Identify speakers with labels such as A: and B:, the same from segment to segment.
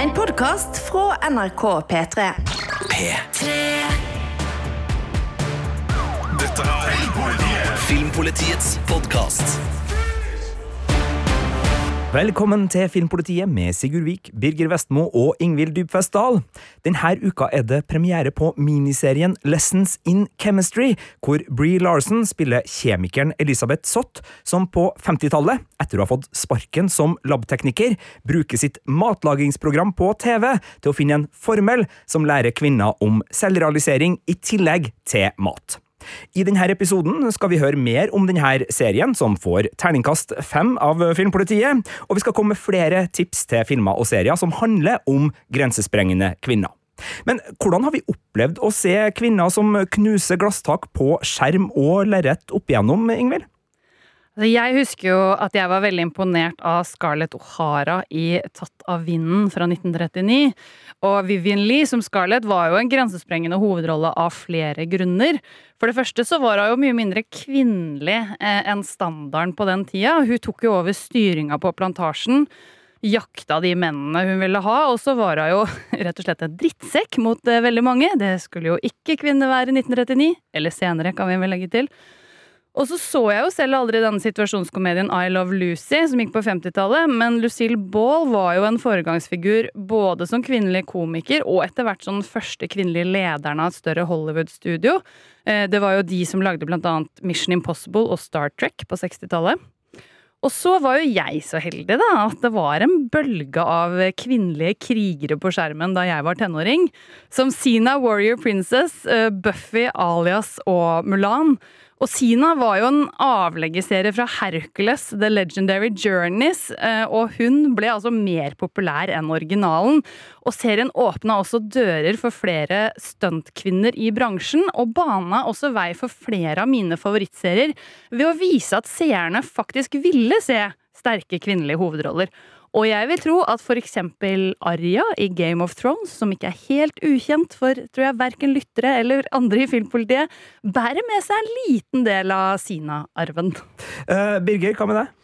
A: En podkast fra NRK P3.
B: P3. Dette er Filmpolitiets podkast.
C: Velkommen til Filmpolitiet med Sigurd Vik, Birger Vestmo og Ingvild Dybfest Dahl. Denne uka er det premiere på miniserien Lessons in Chemistry, hvor Bree Larson spiller kjemikeren Elisabeth Sott, som på 50-tallet, etter å ha fått sparken som labtekniker, bruker sitt matlagingsprogram på TV til å finne en formel som lærer kvinner om selvrealisering i tillegg til mat. I denne episoden skal vi høre mer om denne serien, som får terningkast fem av Filmpolitiet, og vi skal komme med flere tips til filmer og serier som handler om grensesprengende kvinner. Men hvordan har vi opplevd å se kvinner som knuser glasstak på skjerm og lerret opp igjennom, Ingvild?
D: Altså, jeg husker jo at jeg var veldig imponert av Scarlett O'Hara i Tatt av vinden fra 1939. Og Vivian Lee som Scarlett var jo en grensesprengende hovedrolle av flere grunner. For det første så var hun jo mye mindre kvinnelig eh, enn standarden på den tida. Hun tok jo over styringa på plantasjen. Jakta de mennene hun ville ha, og så var hun jo rett og slett en drittsekk mot eh, veldig mange. Det skulle jo ikke kvinner være i 1939. Eller senere, kan vi vel legge til. Og så så jeg jo selv aldri denne situasjonskomedien I Love Lucy, som gikk på 50-tallet, men Lucille Ball var jo en foregangsfigur både som kvinnelig komiker og etter hvert som den første kvinnelige lederen av et større Hollywood-studio. Eh, det var jo de som lagde blant annet Mission Impossible og Star Trek på 60-tallet. Og så var jo jeg så heldig da, at det var en bølge av kvinnelige krigere på skjermen da jeg var tenåring. Som Sina Warrior Princess, eh, Buffy alias og Mulan. Og Sina var jo en avleggerserie fra Hercules, The Legendary Journeys, eh, og hun ble altså mer populær enn originalen. Og serien åpna også dører for flere stuntkvinner i bransjen, og bana også vei for flere av mine favorittserier ved å vise at seerne faktisk ville se sterke kvinnelige hovedroller. Og jeg vil tro at eksempel Arya i Game of Thrones, som ikke er helt ukjent for tror jeg, verken lyttere eller andre i filmpolitiet, bærer med seg en liten del av Sina-arven.
C: Uh, Birger, hva med deg?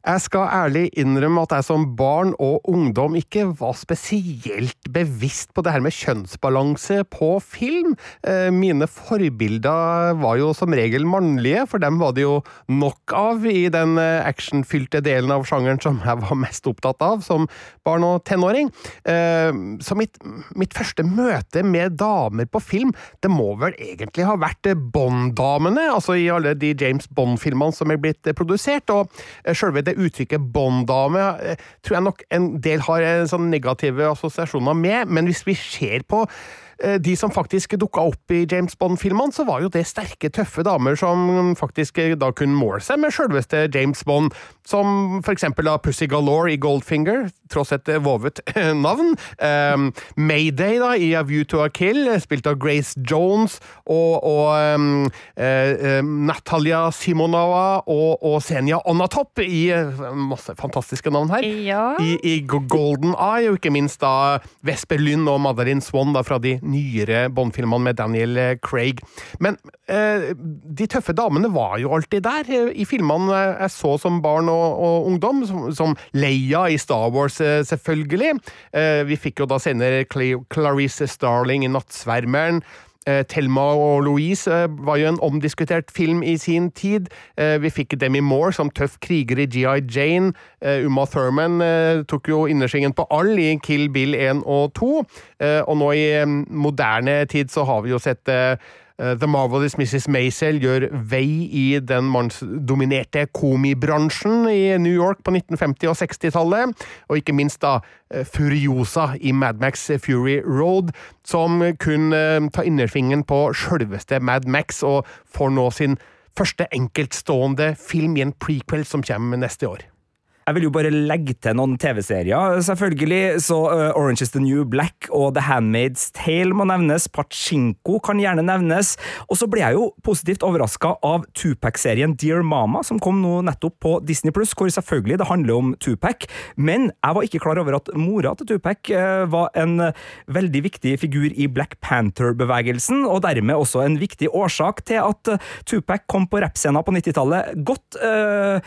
E: Jeg skal ærlig innrømme at jeg som barn og ungdom ikke var spesielt bevisst på det her med kjønnsbalanse på film. Eh, mine forbilder var jo som regel mannlige, for dem var det jo nok av i den eh, actionfylte delen av sjangeren som jeg var mest opptatt av som barn og tenåring. Eh, så mitt, mitt første møte med damer på film, det må vel egentlig ha vært Bond-damene, altså i alle de James Bond-filmene som er blitt produsert. og selve det uttrykket Bond-dame eh, tror jeg nok en del har sånn negative assosiasjoner med, men hvis vi ser på de som faktisk dukka opp i James Bond-filmene, så var jo det sterke, tøffe damer som faktisk eh, da kunne måle seg med sjølveste James Bond, som for eksempel da Pussy Galore i Goldfinger, tross et vovet navn. Um, Mayday da, i A View to a Kill, spilt av Grace Jones, og, og um, uh, Natalia Simonova og, og Senja Onatopp i masse fantastiske navn her.
D: Ja.
E: I, I, Golden Eye, og ikke minst da Vesper Lynn og Madeline Swan da, fra de nyere Bond-filmene med Daniel eh, Craig. Men eh, de tøffe damene var jo alltid der eh, i filmene jeg så som barn og, og ungdom, som, som, Leia i Star Wars, eh, selvfølgelig. Eh, vi fikk jo da senere Clarice Starling i Nattsvermeren. Eh, Thelma og Louise eh, var jo en omdiskutert film i sin tid. Eh, vi fikk Demi Moore som tøff kriger i GI Jane. Uma Thurman tok jo innersvingen på all i Kill Bill 1 og 2. Og nå i moderne tid så har vi jo sett The Marvelous Mrs. Maisel gjør vei i den mannsdominerte komibransjen i New York på 1950- og 60-tallet, og ikke minst da eh, Furiosa i Mad Max Fury Road, som kunne tar ta innerfingeren på sjølveste Mad Max, og får nå sin første enkeltstående film i en prequel som kommer neste år.
C: Jeg vil jo bare legge til noen TV-serier, selvfølgelig. Så uh, Orange is the New Black og The Handmaid's Tale må nevnes. Pachinko kan gjerne nevnes. Og så ble jeg jo positivt overraska av Tupac-serien Dear Mama, som kom nå nettopp på Disney Pluss, hvor selvfølgelig det handler om Tupac. Men jeg var ikke klar over at mora til Tupac uh, var en uh, veldig viktig figur i Black Panther-bevegelsen, og dermed også en viktig årsak til at Tupac kom på rappscenen på 90-tallet. Godt eh,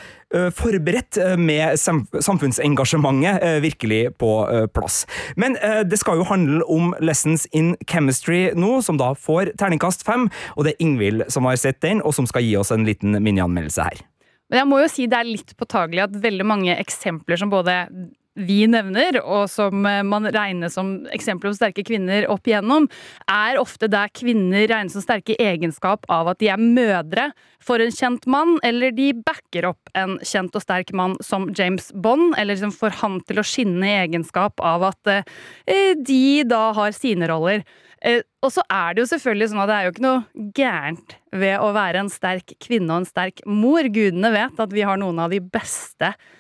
C: forberedt eh, med samfunnsengasjementet eh, virkelig på eh, plass. Men eh, det skal jo handle om Lessons in Chemistry nå, som da får terningkast fem, og det er Ingvild som har sett den, og som skal gi oss en liten minianmeldelse her.
D: Men jeg må jo si det er litt påtagelig at veldig mange eksempler som både vi nevner, og som eh, man regner som eksempler på sterke kvinner opp igjennom, er ofte der kvinner regnes som sterke egenskap av at de er mødre for en kjent mann, eller de backer opp en kjent og sterk mann som James Bond, eller liksom får han til å skinne i egenskap av at eh, de da har sine roller. Eh, og så er det jo selvfølgelig sånn at det er jo ikke noe gærent ved å være en sterk kvinne og en sterk mor. Gudene vet at vi har noen av de beste eh,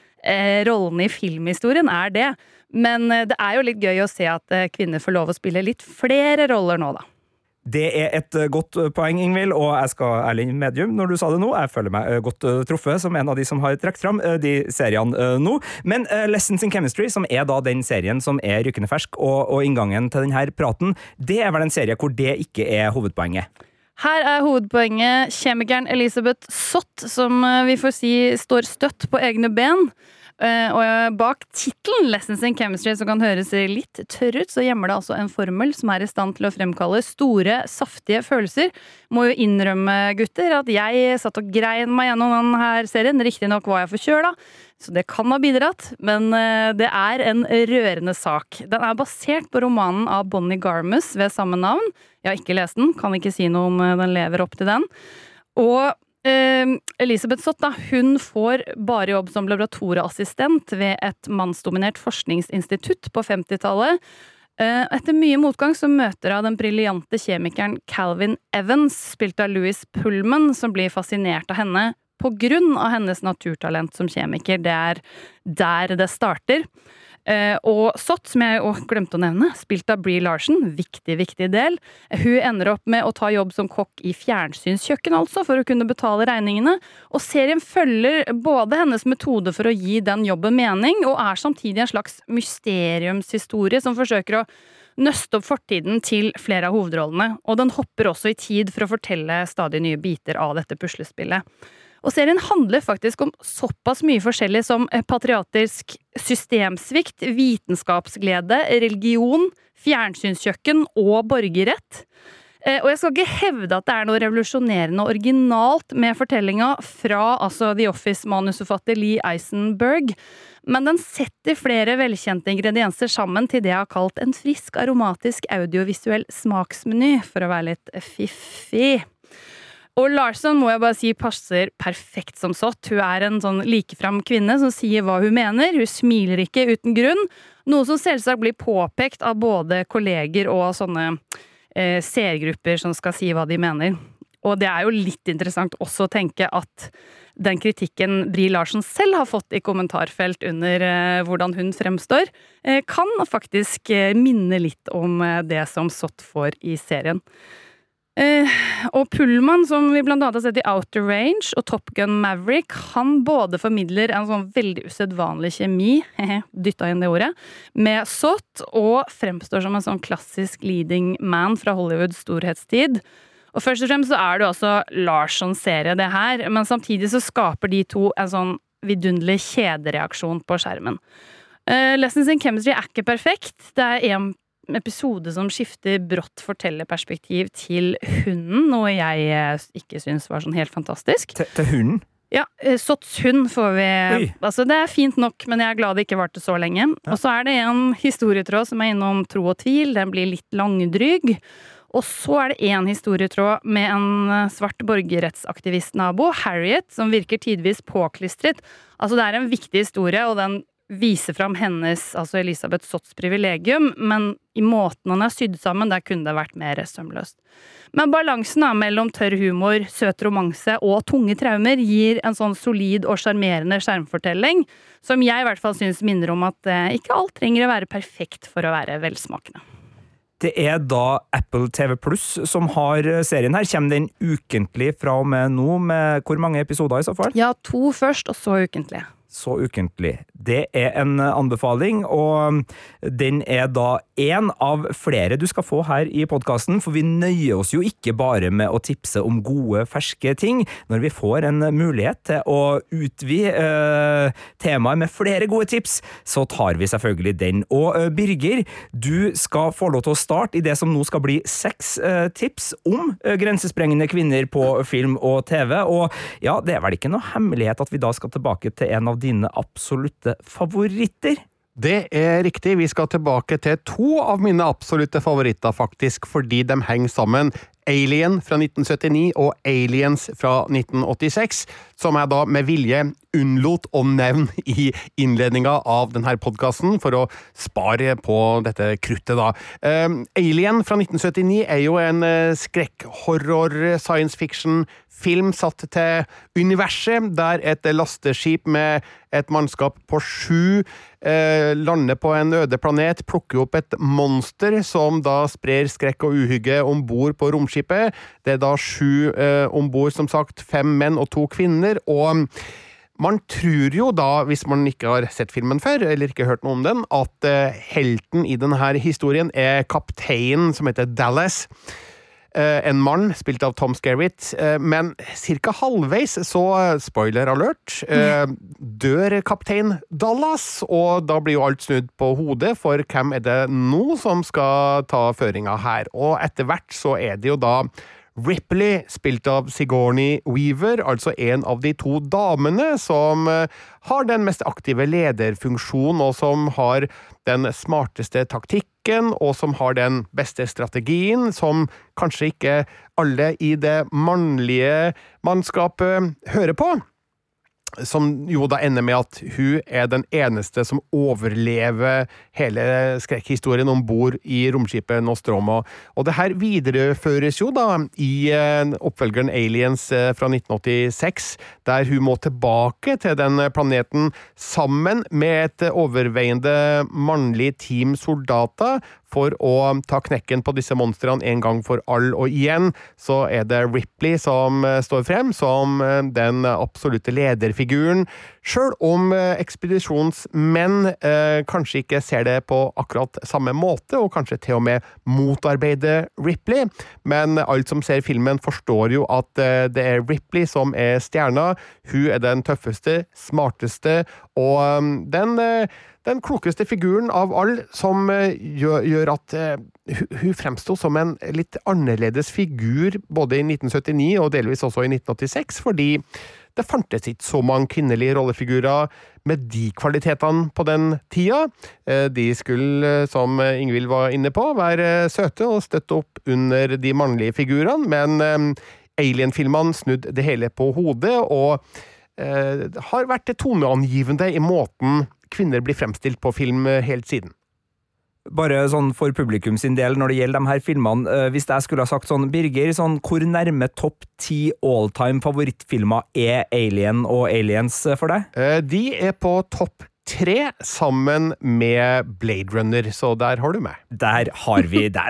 D: rollene i filmhistorien, er det. Men eh, det er jo litt gøy å se at eh, kvinner får lov å spille litt flere roller nå, da.
C: Det er et eh, godt eh, poeng, Ingvild, og jeg skal ærlig medium når du sa det nå. Jeg føler meg eh, godt eh, truffet som en av de som har trukket fram eh, de seriene eh, nå. Men eh, Lessons in Chemistry, som er da den serien som er rykende fersk, og, og inngangen til denne praten, det er vel en serie hvor det ikke er hovedpoenget.
D: Her er hovedpoenget kjemikeren Elisabeth Sott, som eh, vi får si står støtt på egne ben. Eh, Og bak tittelen 'Lessons in Chemistry', som kan høres litt tørr ut, så gjemmer det altså en formel som er i stand til å fremkalle store, saftige følelser. Må jo innrømme, gutter, at jeg satt og grein meg gjennom denne serien. Riktignok var jeg forkjøla, så det kan ha bidratt, men eh, det er en rørende sak. Den er basert på romanen av Bonnie Garmus ved samme navn. Jeg har ikke lest den, kan ikke si noe om eh, den lever opp til den. Og eh, Elisabeth Sott da, hun får bare jobb som laboratorieassistent ved et mannsdominert forskningsinstitutt på 50-tallet. Eh, Etter mye motgang så møter hun den briljante kjemikeren Calvin Evans, spilt av Louis Pullman, som blir fascinert av henne av hennes naturtalent som kjemiker. Det er der det starter. Eh, og Sott, som jeg også glemte å nevne, spilt av Bree Larsen, viktig, viktig del. Hun ender opp med å ta jobb som kokk i fjernsynskjøkken, altså, for å kunne betale regningene. Og serien følger både hennes metode for å gi den jobben mening, og er samtidig en slags mysteriumshistorie som forsøker å nøste opp fortiden til flere av hovedrollene. Og den hopper også i tid for å fortelle stadig nye biter av dette puslespillet. Og serien handler faktisk om såpass mye forskjellig som patriatisk patriotisk systemsvikt, vitenskapsglede, religion, fjernsynskjøkken og borgerrett. Eh, Og jeg skal ikke hevde at det er noe revolusjonerende og originalt med fortellinga fra altså The Office-manusforfatter Lee Eisenberg, men den setter flere velkjente ingredienser sammen til det jeg har kalt en frisk, aromatisk audiovisuell smaksmeny, for å være litt fiffig. Og Larsson må jeg bare si passer perfekt som sått. Hun er en sånn likefram kvinne som sier hva hun mener. Hun smiler ikke uten grunn. Noe som selvsagt blir påpekt av både kolleger og sånne eh, seergrupper som skal si hva de mener. Og det er jo litt interessant også å tenke at den kritikken Bri Larsen selv har fått i kommentarfelt under eh, hvordan hun fremstår, eh, kan faktisk eh, minne litt om eh, det som Sott får i serien. Eh, og Pullman, som vi blant annet har sett i Outer Range og Top Gun Maverick, han både formidler en sånn veldig usedvanlig kjemi, dytta inn det ordet, med Sott, og fremstår som en sånn klassisk leading man fra Hollywoods storhetstid. Og først og fremst så er det jo også Larssons serie, det her, men samtidig så skaper de to en sånn vidunderlig kjedereaksjon på skjermen. Uh, Lessons in Chemistry er ikke perfekt. Det er en episode som skifter brått fortellerperspektiv til hunden, noe jeg eh, ikke syns var sånn helt fantastisk.
C: Til, til hunden?
D: Ja, eh, Sotts hund får vi
C: Oi.
D: Altså, det er fint nok, men jeg er glad det ikke varte så lenge. Og så er det en historietråd som er innom tro og tvil. Den blir litt langdryg. Og så er det én historietråd med en eh, svart borgerrettsaktivist-nabo, Harriet, som virker tidvis påklistret. Altså, det er en viktig historie, og den viser fram hennes, altså Elisabeth Sotts privilegium, men i måten han er sydd sammen, der kunne det vært mer sømløst. Men balansen mellom tørr humor, søt romanse og tunge traumer gir en sånn solid og sjarmerende skjermfortelling, som jeg i hvert fall syns minner om at eh, ikke alt trenger å være perfekt for å være velsmakende.
C: Det er da Apple TV Pluss som har serien her. Kommer den ukentlig fra og med nå, med hvor mange episoder i så fall?
D: Ja, to først, og så ukentlig.
C: Så ukentlig. Det er en anbefaling, og den er da én av flere du skal få her i podkasten, for vi nøyer oss jo ikke bare med å tipse om gode, ferske ting. Når vi får en mulighet til å utvide eh, temaet med flere gode tips, så tar vi selvfølgelig den. Og eh, Birger, du skal få lov til å starte i det som nå skal bli seks eh, tips om eh, grensesprengende kvinner på film og TV. Og ja, det er vel ikke noe hemmelighet at vi da skal tilbake til en av dine absolutte favoritter?
E: Det er riktig, vi skal tilbake til to av mine absolutte favoritter, faktisk, fordi de henger sammen. Alien fra 1979 og Aliens fra 1986, som jeg da med vilje unnlot å nevne i innledninga av denne podkasten, for å spare på dette kruttet, da. Um, Alien fra 1979 er jo en uh, skrekk-horror science fiction film satt til universet, der et lasteskip med et mannskap på sju eh, lander på en øde planet, plukker opp et monster som da sprer skrekk og uhygge om bord på romskipet. Det er da sju eh, om bord, som sagt, fem menn og to kvinner. og man tror jo da, hvis man ikke har sett filmen før, eller ikke hørt noe om den, at uh, helten i denne historien er kapteinen som heter Dallas. Uh, en mann, spilt av Tom Skerritt, uh, men ca. halvveis, så spoiler alert, dør kaptein Dallas, og da blir jo alt snudd på hodet, for hvem er det nå som skal ta føringa her? Og etter hvert så er det jo da Ripley, spilt av Sigourney Weaver, altså en av de to damene som eh, har den mest aktive lederfunksjonen, og som har den smarteste taktikken, og som har den beste strategien, som kanskje ikke alle i det mannlige mannskapet hører på som jo da ender med at hun er den eneste som overlever hele skrekkhistorien om bord i romskipet Nostromo. Og det her videreføres jo da i eh, oppfølgeren Aliens eh, fra 1986, der hun må tilbake til den planeten sammen med et overveiende mannlig team soldater for å ta knekken på disse monstrene en gang for all. Og igjen så er det Ripley som eh, står frem som eh, den absolutte lederfiguren, sjøl om eh, ekspedisjonsmenn eh, kanskje ikke ser det på akkurat samme måte, og kanskje til og med motarbeider Ripley. Men alt som ser filmen, forstår jo at eh, det er Ripley som er stjerna. Hun er den tøffeste, smarteste, og eh, den eh, den klokeste figuren av alle, som eh, gjør, gjør at uh, hun fremsto som en litt annerledes figur både i 1979 og delvis også i 1986, fordi det fantes ikke så mange kvinnelige rollefigurer med de kvalitetene på den tida. Uh, de skulle, som Ingvild var inne på, være søte og støtte opp under de mannlige figurene, men Alien-filmene snudde det hele på hodet, og har vært toneangivende i måten kvinner blir fremstilt på film helt siden.
C: Bare sånn for publikum sin del, når det gjelder de her filmene, eh, hvis jeg skulle ha sagt sånn, Birger, sånn, hvor nærme topp ti alltime favorittfilmer er Alien og Aliens for deg?
E: Eh, de er på topp tre sammen med Blade Runner, så der har du meg.
C: Der har vi det.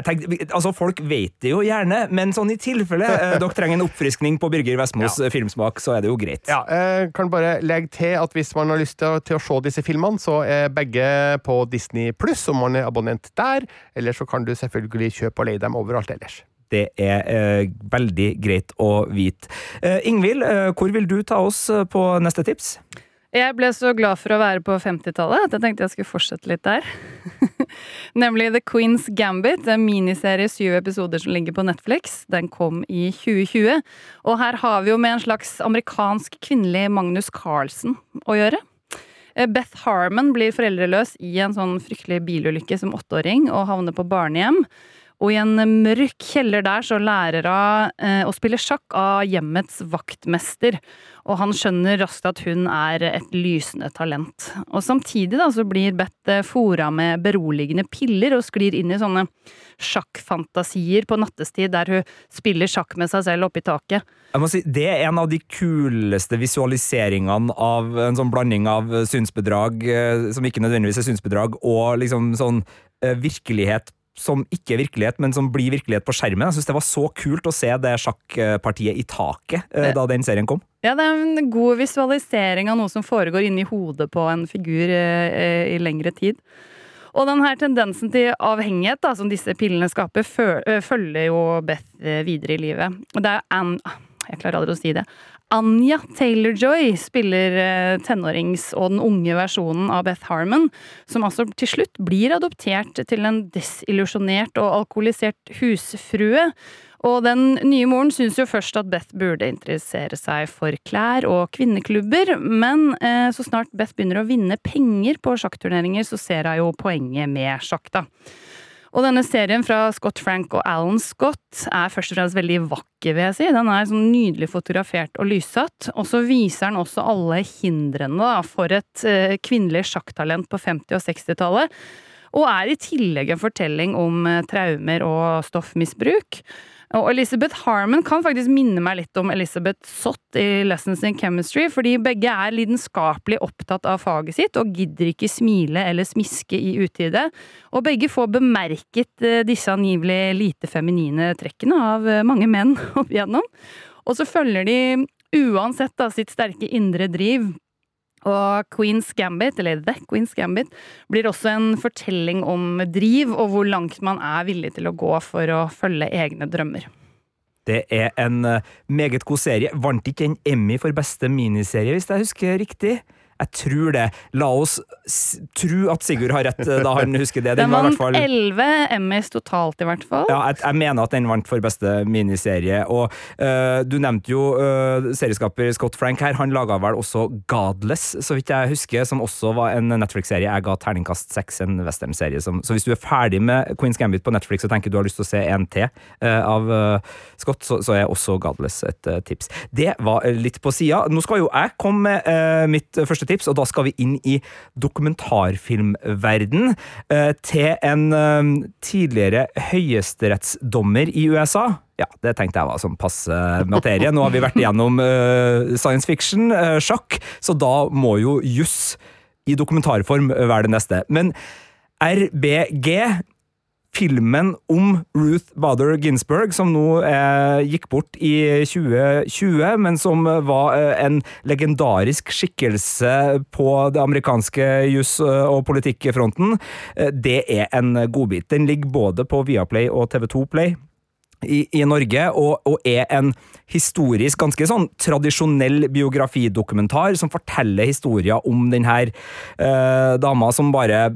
C: altså, folk vet det jo gjerne, men sånn i tilfelle eh, dere trenger en oppfriskning på Birger Vestmos ja. filmsmak, så er det jo greit.
E: Ja, eh, kan bare legge til at hvis man har lyst til å, til å se disse filmene, så er begge på Disney pluss om man er abonnent der, eller så kan du selvfølgelig kjøpe og leie dem overalt ellers.
C: Det er eh, veldig greit å vite. Eh, Ingvild, eh, hvor vil du ta oss eh, på neste tips?
D: Jeg ble så glad for å være på 50-tallet at jeg tenkte jeg skulle fortsette litt der. Nemlig The Queen's Gambit, en miniserie syv episoder som ligger på Netflix. Den kom i 2020. Og her har vi jo med en slags amerikansk kvinnelig Magnus Carlsen å gjøre. Eh, Beth Harmon blir foreldreløs i en sånn fryktelig bilulykke som åtteåring og havner på barnehjem. Og i en mørk kjeller der så lærer hun eh, å spille sjakk av hjemmets vaktmester. Og han skjønner raskt at hun er et lysende talent. Og samtidig da så blir Beth eh, fora med beroligende piller og sklir inn i sånne sjakkfantasier på nattestid der hun spiller sjakk med seg selv oppi taket.
C: Jeg må si, Det er en av de kuleste visualiseringene av en sånn blanding av synsbedrag, eh, som ikke nødvendigvis er synsbedrag, og liksom sånn virkelighet som ikke er virkelighet, men som blir virkelighet på skjermen. Jeg synes Det var så kult å se det sjakkpartiet i taket eh, da den serien kom.
D: Ja, det er en god visualisering av noe som foregår inni hodet på en figur eh, i lengre tid. Og denne tendensen til avhengighet da, som disse pillene skaper, eh, følger jo Beth videre i livet. Det er Anne Jeg klarer aldri å si det. Anja Taylor-Joy spiller eh, tenårings- og den unge versjonen av Beth Harmon, som altså til slutt blir adoptert til en desillusjonert og alkoholisert husfrue. Og den nye moren syns jo først at Beth burde interessere seg for klær og kvinneklubber, men eh, så snart Beth begynner å vinne penger på sjakkturneringer, så ser hun jo poenget med sjakk, da. Og denne serien fra Scott Frank og Alan Scott er først og fremst veldig vakker, vil jeg si. Den er sånn nydelig fotografert og lyssatt. Og så viser den også alle hindrene da, for et eh, kvinnelig sjakktalent på 50- og 60-tallet. Og er i tillegg en fortelling om eh, traumer og stoffmisbruk. Og Elizabeth Harmon kan faktisk minne meg litt om Elizabeth Sott i Lessons in Chemistry, fordi begge er lidenskapelig opptatt av faget sitt og gidder ikke smile eller smiske i utide. Og begge får bemerket eh, disse angivelig lite feminine trekkene av eh, mange menn opp igjennom. Og så følger de uansett da sitt sterke indre driv og Queen's Gambit, eller The Queen's Gambit, blir også en fortelling om driv og hvor langt man er villig til å gå for å følge egne drømmer.
C: Det er en eh, meget god serie. Vant ikke en Emmy for beste miniserie, hvis jeg husker riktig? Jeg tror det. La oss tro at Sigurd har rett eh, da han husker det.
D: Den
C: den
D: vant
C: fall
D: elleve Emmys totalt, i hvert fall.
C: ja, jeg, jeg mener at den vant for beste miniserie. Og eh, du nevnte jo eh, serieskaper Scott Frank her. Han laga vel også Godless, så vidt jeg husker, som også var en Netflix-serie. Jeg ga terningkast seks, en westernserie. Så hvis du er ferdig med Queen's Gambit på Netflix og tenker du har lyst til å se en til eh, av Scott, så, så er også Godless et tips. Det var litt på sida. Nå skal jo jeg komme med mitt første tips, og da skal vi inn i dokumentarfilmverden eh, til en eh, tidligere høyesterettsdommer i USA. Ja, det tenkte jeg var sånn passe materie. Nå har vi vært igjennom eh, science fiction, sjakk, så da må jo juss i dokumentarform være det neste. Men RBG filmen om Ruth Bader Ginsburg, som nå eh, gikk bort i 2020, men som var eh, en legendarisk skikkelse på det amerikanske jus- og politikkfronten, eh, det er en godbit. Den ligger både på Viaplay og TV2 Play. I, i Norge, og, og er en historisk, ganske sånn tradisjonell biografidokumentar som forteller historier om denne eh, dama som bare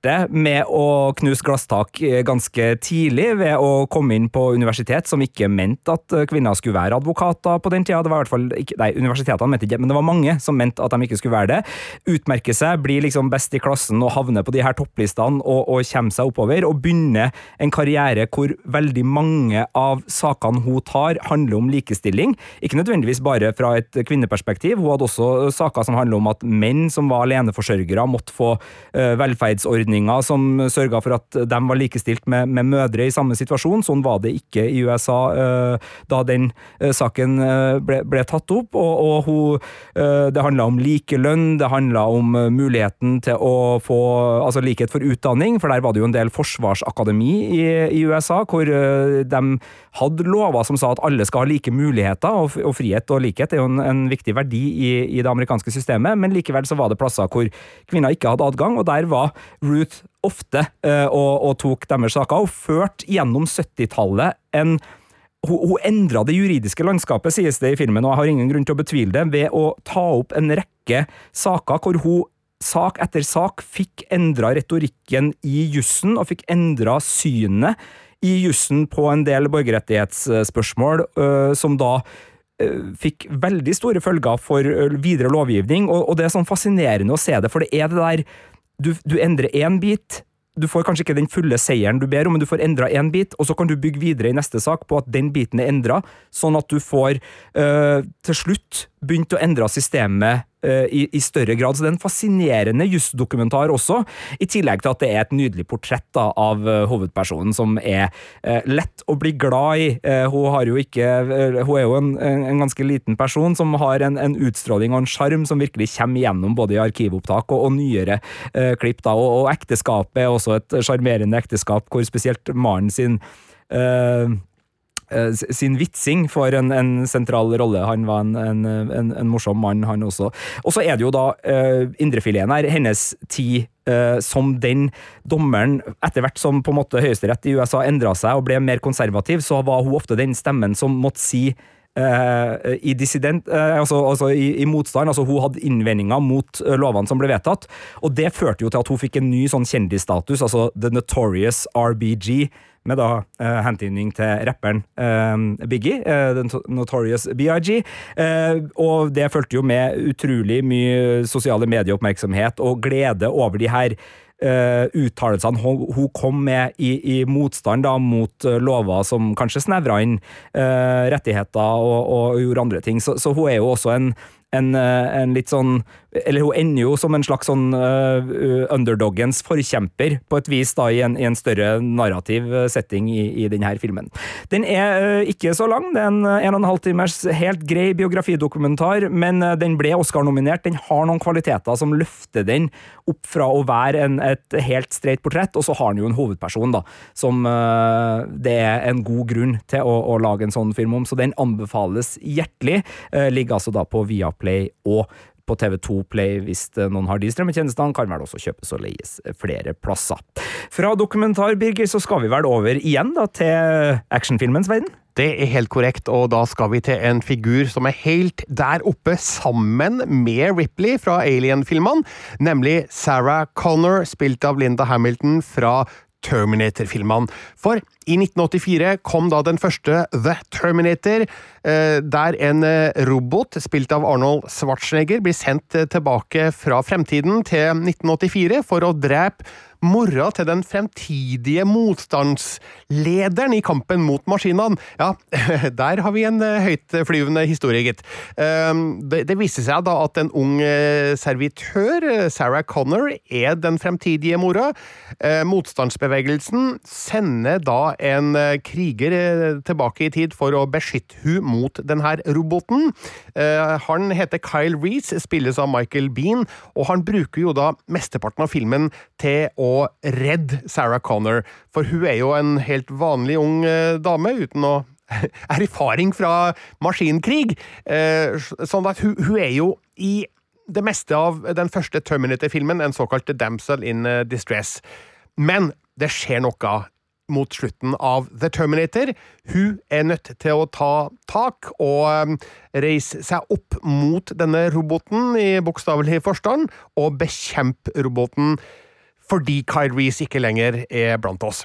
C: starter med å knuse glasstak eh, ganske tidlig ved å komme inn på universitet, som ikke mente at eh, kvinner skulle være advokater på den tida. Det var i hvert fall ikke, nei, universitetene mente ikke men det var mange som mente at de ikke skulle være det. Utmerker seg, blir liksom best i klassen og havner på de her topplistene og, og kommer seg oppover, og begynner en karriere hvor veldig mange av sakene hun tar, handler om likestilling. Ikke nødvendigvis bare fra et kvinneperspektiv, hun hadde også saker som handler om at menn som var aleneforsørgere, måtte få uh, velferdsordninger som sørga for at de var likestilt med, med, mødre i samme situasjon. Sånn var det ikke i USA uh, da den uh, saken ble, ble, tatt opp. Og, og hun, det handla om likelønn, det handla om muligheten til å få altså likhet for utdanning, for der var det jo en del forsvarsakademi i, i USA hvor de hadde lover som sa at alle skal ha like muligheter, og, og frihet og likhet er jo en, en viktig verdi i, i, det amerikanske systemet, men likevel så var det plasser hvor kvinner ikke hadde adgang, og der var Ruth ofte uh, og, og, tok deres saker, og førte gjennom 70-tallet en hun, hun endra det juridiske landskapet, sies det i filmen, og jeg har ingen grunn til å betvile det, ved å ta opp en rekke saker hvor hun sak etter sak fikk endra retorikken i jussen, og fikk endra synet i jussen på en del borgerrettighetsspørsmål, øh, som da øh, fikk veldig store følger for videre lovgivning, og, det er sånn fascinerende å se det, for det er det der Du, du endrer én bit, du får kanskje ikke den fulle seieren du ber om, men du får endra én bit, og så kan du bygge videre i neste sak på at den biten er endra, sånn at du får øh, til slutt begynt å endre systemet i, i, større grad. Så det er en fascinerende jusdokumentar også, i tillegg til at det er et nydelig portrett da, av uh, hovedpersonen, som er uh, lett å bli glad i. hun har jo ikke Hun er jo en, en, ganske liten person som har en, en utstråling og en sjarm som virkelig kommer igjennom både i arkivopptak og, og nyere klipp. Da. Og, og, ekteskapet er også et sjarmerende ekteskap, hvor spesielt Maren sin eh, sin vitsing får en, en sentral rolle. Han var en, en, en, morsom mann, han også. Og så er det jo da uh, indrefileten her, hennes tid eh, som den dommeren Etter hvert som på en måte høyesterett i USA endra seg og ble mer konservativ, så var hun ofte den stemmen som måtte si eh, i dissident, eh, altså, altså i, i motstand. altså Hun hadde innvendinger mot eh, lovene som ble vedtatt. Og det førte jo til at hun fikk en ny sånn kjendisstatus, altså The Notorious RBG. Med da uh, hentydning til rapperen uh, Biggie, uh, The Notorious BIG. Eh, og det fulgte jo med utrolig mye sosiale medieoppmerksomhet og glede over de her uh, uttalelsene hun, hun kom med i, i motstand da, mot uh, lover som kanskje snevra inn uh, rettigheter og, og gjorde andre ting. Så, så hun er jo også en, en, eh, en litt sånn Eller hun ender jo som en slags sånn uh, underdoggens forkjemper, på et vis, da, i en, i en større narrativ eh, setting i, i denne filmen. Den er uh, ikke så lang, det er en en og en halv timers helt grei biografidokumentar, men den ble Oscar-nominert. Den har noen kvaliteter som løfter den opp fra å være en, et helt streit portrett, og så har den jo en hovedperson, da, som uh, det er en god grunn til å, å lage en sånn film om, så den anbefales hjertelig. Uh, ligger altså da på Viaplay og på TV2 Play hvis eh, noen har de strømmetjenestene, kan vel også kjøpes og leies flere plasser. Fra dokumentar, Birger, så skal vi vel over igjen da til actionfilmens verden?
E: Det er helt korrekt, og da skal vi til en figur som er helt der oppe sammen med Ripley fra Alien-filmene, nemlig Sarah Connor, spilt av Linda Hamilton fra Terminator-filmene. For i 1984 kom da den første The Terminator, eh, der en eh, robot spilt av Arnold Schwarzenegger blir sendt eh, tilbake fra fremtiden til 1984 for å drepe mora til den fremtidige motstandslederen i kampen mot maskinene. Ja, der har vi en høytflyvende historie, gitt. Det, viste seg da at en ung servitør, Sarah Connor, er den fremtidige mora. Motstandsbevegelsen sender da en eh, kriger eh, tilbake i tid for å beskytte hun mot denne roboten. Eh, Han heter Kyle Reece, spilles av Michael Bean, og han bruker jo da mesteparten av filmen til å redde Sarah Connor, for hun er jo en helt vanlig ung dame uten å erfaring fra maskinkrig. Sånn at hun, hun er jo i det meste av den første Terminator-filmen en såkalt damsel in distress. Men det skjer noe mot slutten av The Terminator. Hun er nødt til å ta tak og um, reise seg opp mot denne roboten i bokstavelig forstand, og bekjempe roboten fordi Kyle Reece ikke lenger er blant oss.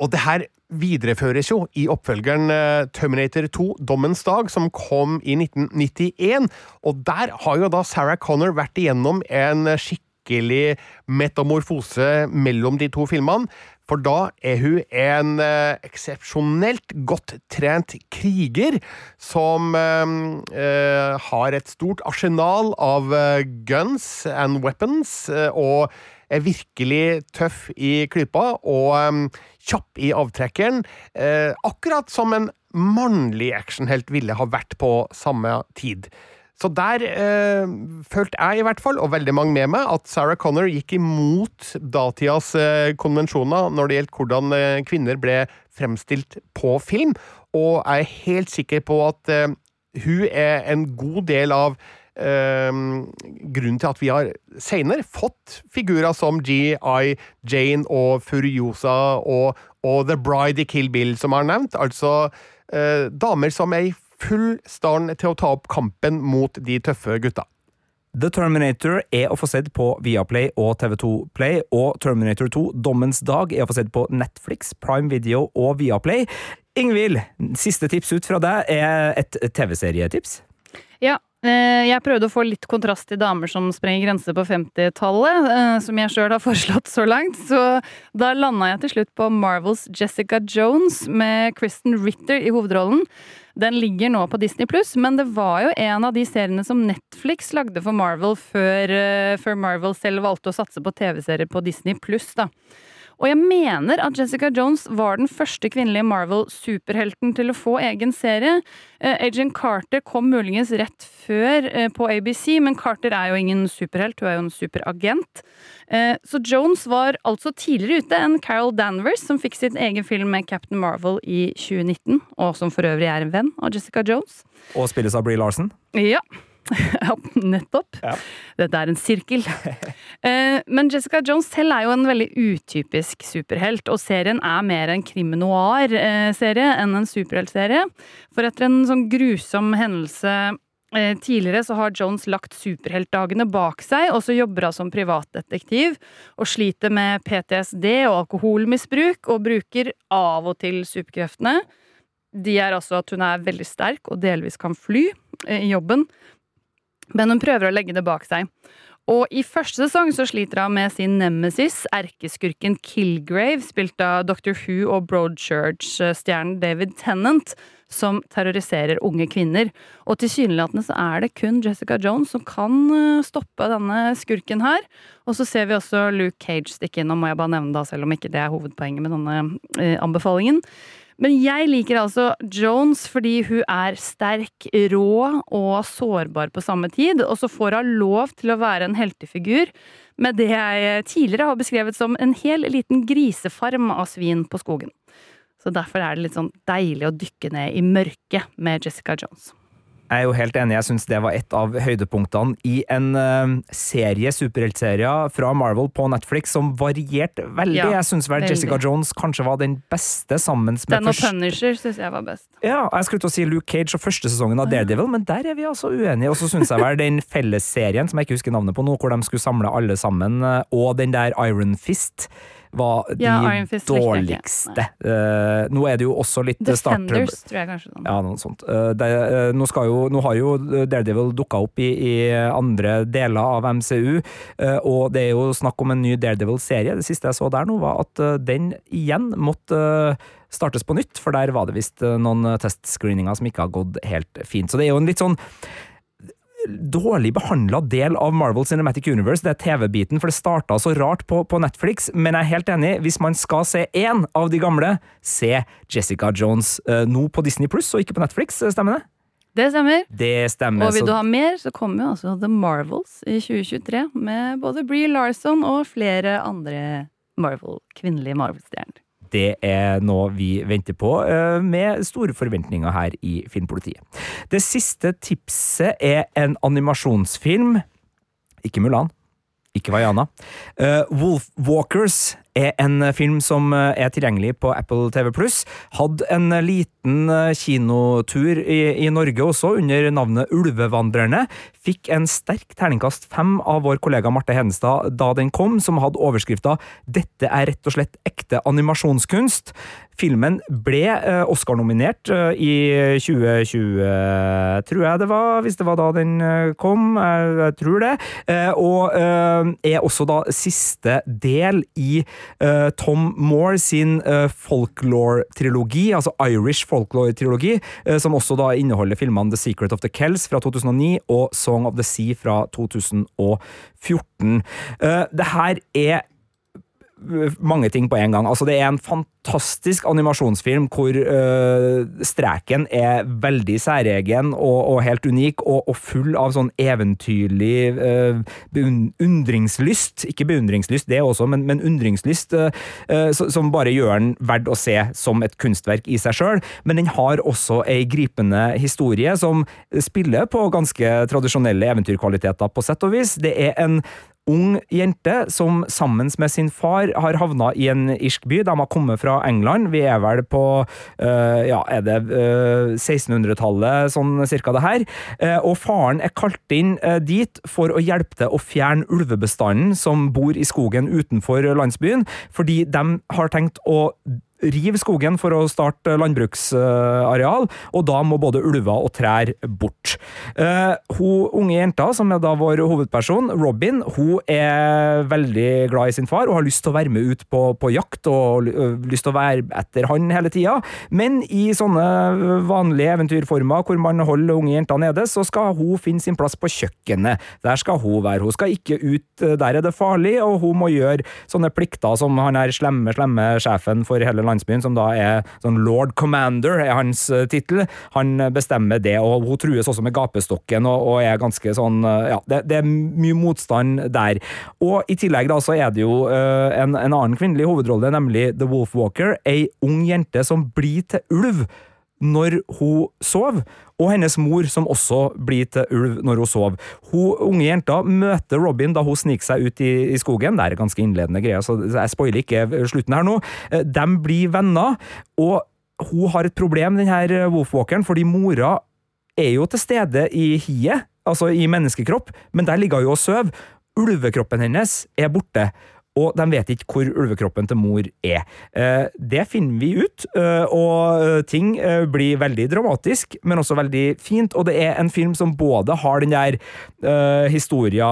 E: Og det her videreføres jo i oppfølgeren eh, Terminator 2 Dommens dag, som kom i 1991. Og der har jo da Sarah Connor vært igjennom en skikkelig metamorfose mellom de to filmene. For da er hun en eh, eksepsjonelt godt trent kriger som eh, eh, har et stort arsenal av eh, guns and weapons, eh, og er virkelig tøff i klypa og um, kjapp i avtrekkeren. Eh, akkurat som en mannlig actionhelt ville ha vært på samme tid. Så der eh, følte jeg i hvert fall, og veldig mange med meg, at Sarah Connor gikk imot datidas eh, konvensjoner når det gjelder hvordan eh, kvinner ble fremstilt på film, og jeg er helt sikker på at eh, hun er en god del av eh, grunnen til at vi har senere fått figurer som G.I. Jane og Furiosa og, og The Bride i Kill Bill, som har nevnt. Altså eh, damer som er i full stand til å ta opp kampen mot de tøffe gutta.
C: The Terminator er å få sett på Viaplay og TV2 Play, og Terminator 2 Dommens dag er å få sett på Netflix, Prime Video og Viaplay. Ingvild, siste tips ut fra deg er et TV-serietips.
D: Ja, jeg prøvde å få litt kontrast til damer som sprenger grenser på 50-tallet, eh, som jeg sjøl har foreslått så langt. Så da landa jeg til slutt på Marvels Jessica Jones med Kristen Ritter i hovedrollen. Den ligger nå på Disney pluss, men det var jo en av de seriene som Netflix lagde for Marvel før, eh, før Marvel selv valgte å satse på TV-serier på Disney pluss, da. Og jeg mener at Jessica Jones var den første kvinnelige Marvel-superhelten til å få egen serie. Eh, Agent Carter kom muligens rett før eh, på ABC, men Carter er jo ingen superhelt, hun er jo en superagent. Eh, Så Jones var altså tidligere ute enn Carol Danvers, som fikk sin egen film med Captain Marvel i 2019, og som for øvrig er en venn av Jessica Jones.
C: Og spilles av Brie Larson.
D: Ja. ja, nettopp.
C: Ja.
D: Dette er en sirkel. Eh, Men Jessica Jones selv er jo en veldig utypisk superhelt, og serien er mer en krim-noir-serie enn en superheltserie. For etter en sånn grusom hendelse eh, tidligere så har Jones lagt superheltdagene bak seg, og så jobber hun som privatdetektiv og sliter med PTSD og alkoholmisbruk, og bruker av og til superkreftene. De er altså at hun er veldig sterk og delvis kan fly eh, i jobben, men hun prøver å legge det bak seg. Og i første sesong så sliter hun med sin nemesis, erkeskurken Kilgrave, spilt av Dr. Who og Broadchurch-stjernen David Tennant, som terroriserer unge kvinner. Og tilsynelatende så er det kun Jessica Jones som kan eh, stoppe denne skurken her. Og så ser vi også Luke Cage stikke innom, må jeg bare nevne da, selv om ikke det er hovedpoenget med denne eh, anbefalingen. Men jeg liker altså Jones fordi hun er sterk, rå og sårbar på samme tid, og så får hun lov til å være en heltefigur med det jeg tidligere har beskrevet som en hel liten grisefarm av svin på skogen. Så derfor er det litt sånn deilig å dykke ned i mørket med Jessica Jones.
C: Jeg er jo helt enig, jeg syns det var et av høydepunktene i en eh, serie, superheltserier fra Marvel på Netflix, som varierte veldig.
D: Ja,
C: jeg syns vel
D: veldig.
C: Jessica Jones kanskje var den beste sammen med
D: Den og
C: først-
D: Punisher syns jeg var best.
C: Ja, jeg skulle til å si Luke Cage og første sesongen av Daredevil, men der er vi altså uenige. Og så syns jeg vel den fellesserien, som jeg ikke husker navnet på nå, hvor de skulle samle alle sammen, eh, og den der Iron Fist, var de
D: Ja,
C: dårligste. Uh, nå er det jo også litt
D: Defenders, tror jeg kanskje. sånn.
C: ja, noe sånt. Uh, Det, uh, nå, jo, nå har jo Daredevil dukka opp i, i andre deler av MCU, og det er jo snakk om en ny Daredevil-serie. Det siste jeg så der nå, var at den igjen måtte startes på nytt, for der var det visst noen testscreeninger som ikke har gått helt fint. Så det er jo en litt sånn dårlig behandla del av Marvel Cinematic Universe, det er TV-biten, for det starta så rart på, på Netflix, men jeg er helt enig, hvis man skal se én av de gamle, se Jessica Jones eh, nå på Disney Pluss og ikke på Netflix, eh, stemmer det?
D: Det stemmer.
C: Det stemmer.
D: Og vil du ha mer, så kommer jo altså The Marvels i 2023 med både Bree Larson og flere andre Marvel, kvinnelige Marvel-stjerner.
C: Det er noe vi venter på, eh, med store forventninger her i Filmpolitiet. Det siste tipset er en animasjonsfilm. Ikke Mulan. Ikke Vaiana. Uh, Wolfwalkers er en film som eh, er tilgjengelig på Apple TV+. Hadde en liten eh, kinotur i, i Norge også, under navnet Ulvevandrerne. Fikk en sterk terningkast fem av vår kollega Marte Hedenstad da den kom, som hadde overskrifta 'Dette er rett og slett ekte animasjonskunst'. Filmen ble eh, Oscar-nominert eh, i 2020, tror jeg det var, hvis det var da den eh, kom. Jeg, tror det. Eh, og eh, er også da siste del i eh, Tom Moore sin uh, folklore-trilogi, altså Irish folklore-trilogi, uh, som også da inneholder filmene The Secret of the Kells fra 2009 og Song of the Sea fra 2014. Uh, det her er mange ting på en gang. Altså, det er en fantastisk animasjonsfilm hvor øh, streken er veldig særegen og, og helt unik, og, og full av sånn eventyrlig øh, undringslyst. Ikke beundringslyst, det også, men, men undringslyst, øh, som bare gjør den verdt å se som et kunstverk i seg sjøl. Men den har også ei gripende historie som spiller på ganske tradisjonelle eventyrkvaliteter, på sett og vis. Det er en ung jente som sammen med sin far har havna i en irsk by. De har kommet fra England. Vi er vel på øh, ja, er det øh, 1600-tallet, sånn cirka det her. Eh, og faren er kalt inn eh, dit for å hjelpe til å fjerne ulvebestanden som bor i skogen utenfor landsbyen, fordi de har tenkt å rive skogen for å starte landbruksareal, og da må både ulver og trær bort. Uh, hun unge jenta, som er da vår hovedperson, Robin, hun er veldig glad i sin far og har lyst til å være med ut på, på jakt og uh, lyst til å være etter han hele tida, men i sånne vanlige eventyrformer hvor man holder unge jenter nede, så skal hun finne sin plass på kjøkkenet. Der skal hun være. Hun skal ikke ut, der er det farlig, og hun må gjøre sånne plikter som han er slemme, slemme sjefen for hele landsbyen, som da er sånn Lord Commander, er hans uh, tittel. Han bestemmer det, og hun trues også med gapestokken og, og er ganske sånn uh, Ja, det, det, er mye motstand der. Og i tillegg da så er det jo uh, en, en, annen kvinnelig hovedrolle, nemlig The Wolf Walker, ei ung jente som blir til ulv når hun sover, og hennes mor som også blir til ulv når hun sover. Hun unge jenta møter Robin da hun sniker seg ut i, i skogen. Det er ganske innledende greier, så jeg spoiler ikke slutten her nå. De blir venner, og hun har et problem, denne her Wolfwalkeren, fordi mora er jo til stede i hiet, altså i menneskekropp, men der ligger hun og sover. Ulvekroppen hennes er borte og de vet ikke hvor ulvekroppen til mor er. Eh, det finner vi ut, eh, og eh, ting blir veldig dramatisk, men også veldig fint. Og det er en film som både har den der historia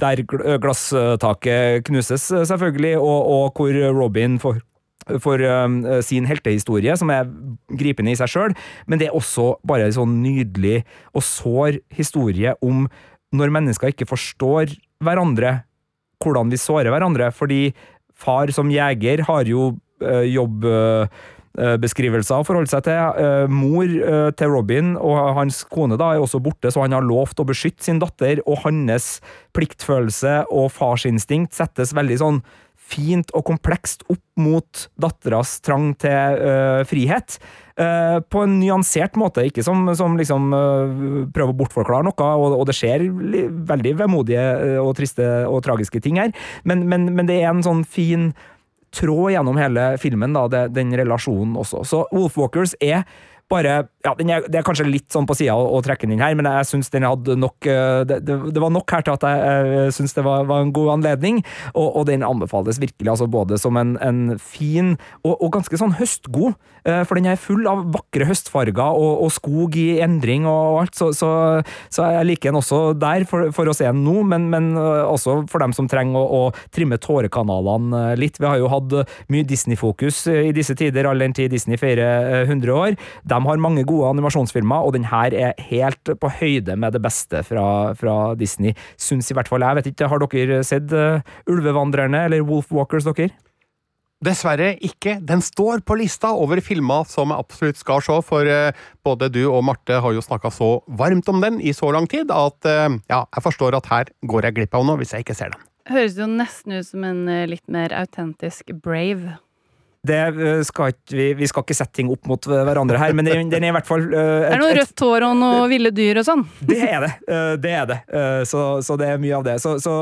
C: der glasstaket knuses, selvfølgelig, og, og hvor Robin får for um, sin heltehistorie, som er gripende i seg sjøl, men det er også bare en sånn nydelig og sår historie om når mennesker ikke forstår hverandre, hvordan vi sårer hverandre. Fordi far som jeger har jo øh, jobb... Øh, beskrivelser å forholde seg til. Uh, mor uh, til Robin og hans kone da er også borte, så han har lovt å beskytte sin datter, og hans pliktfølelse og farsinstinkt settes veldig sånn fint og komplekst opp mot datteras trang til uh, frihet. Uh, på en nyansert måte, ikke som, som liksom uh, prøver å bortforklare noe, og, og det skjer veldig vemodige og triste og tragiske ting her, men, men, men, det er en sånn fin tråd gjennom hele filmen, da, det, den relasjonen også. Så Wolfwalkers er bare ja, er, Det er kanskje litt sånn på sida å, å, trekke den inn her, men jeg syns den hadde nok eh, det, det, det, var nok her til at jeg, jeg syns det var, var, en god anledning, og, og, den anbefales virkelig, altså både som en, en fin og, og, ganske sånn høstgod, eh, for den er full av vakre høstfarger og, og skog i endring og alt, så, så, så, jeg liker den også der for, for å se den nå, men, men, eh, også for dem som trenger å, å trimme tårekanalene litt. Vi har jo hatt mye Disney-fokus i disse tider, all den tid Disney feirer 100 år. De har mange gode animasjonsfilmer, og den her er helt på høyde med det beste fra, fra Disney, syns i hvert fall jeg. Vet ikke, Har dere sett uh, Ulvevandrerne eller Wolfwalkers, dere?
E: Dessverre ikke. Den står på lista over filmer som jeg absolutt skal se, for uh, både du og Marte har jo snakka så varmt om den i så lang tid at uh, ja, jeg forstår at her går jeg glipp av noe hvis jeg ikke ser den.
D: Høres jo nesten ut som en litt mer autentisk Brave.
C: Det eh, skal ikke, vi, vi, skal ikke sette ting opp mot hverandre her, men den, den er i hvert fall uh,
D: et, Er det noe rødt hår og noe ville dyr og sånn?
C: Det er det. Uh, det er det. Uh, så, så, det er mye av det. Så, så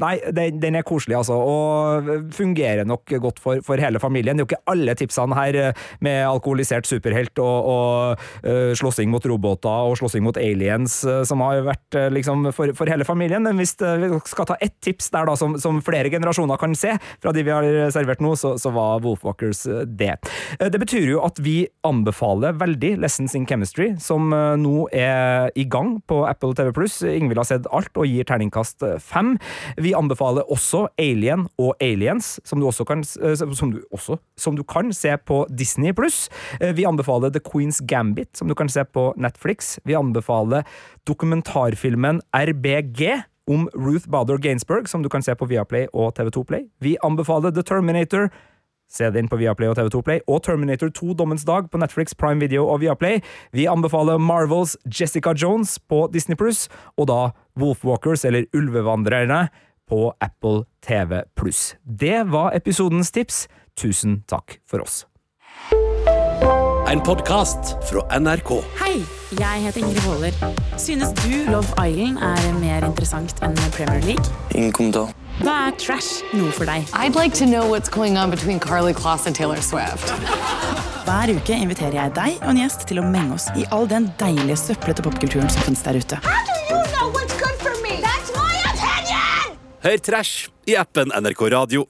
C: nei, den, den, er koselig, altså. Og fungerer nok godt for, for, hele familien. Det er jo ikke alle tipsene her med alkoholisert superhelt og, og slåssing mot roboter og slåssing mot aliens som har vært liksom for, for, hele familien. Men hvis vi skal ta ett tips der da, som, som, flere generasjoner kan se, fra de vi har servert nå, så, så var Wolfwalker Talkers eh, det. Eh, det betyr jo at vi anbefaler veldig Lessons in Chemistry, som eh, nå er i gang på Apple TV Pluss. Ingvild har sett alt og gir terningkast fem. Vi anbefaler også Alien og Aliens, som du også kan, som du også, som du kan se på Disney pluss. Vi anbefaler The Queen's Gambit, som du kan se på Netflix. Vi anbefaler dokumentarfilmen RBG om Ruth Bader Gainsburg, som du kan se på Viaplay og TV2 Play. Vi anbefaler The Terminator, Se det inn på Viaplay og TV2 Play. Og Terminator 2 Dommens dag på Netflix, Prime Video og Viaplay. Vi anbefaler Marvels Jessica Jones på Disney Pluss, og da Wolfwalkers, eller Ulvevandrerne, på Apple TV Pluss. Det var episodens tips. Tusen takk for oss.
B: En podkast fra NRK.
F: Hei, jeg heter Ingrid Waaler. Synes du Love Island er mer interessant enn Premier League?
B: Ingen kommentar.
F: Hva er trash noe for deg?
G: I'd like to know what's going on between Carly Kloss and Taylor Swift.
F: Hver uke inviterer jeg deg og en gjest til å menge oss i all den deilige søplete popkulturen som finnes der ute.
B: Hør Trash i appen NRK Radio.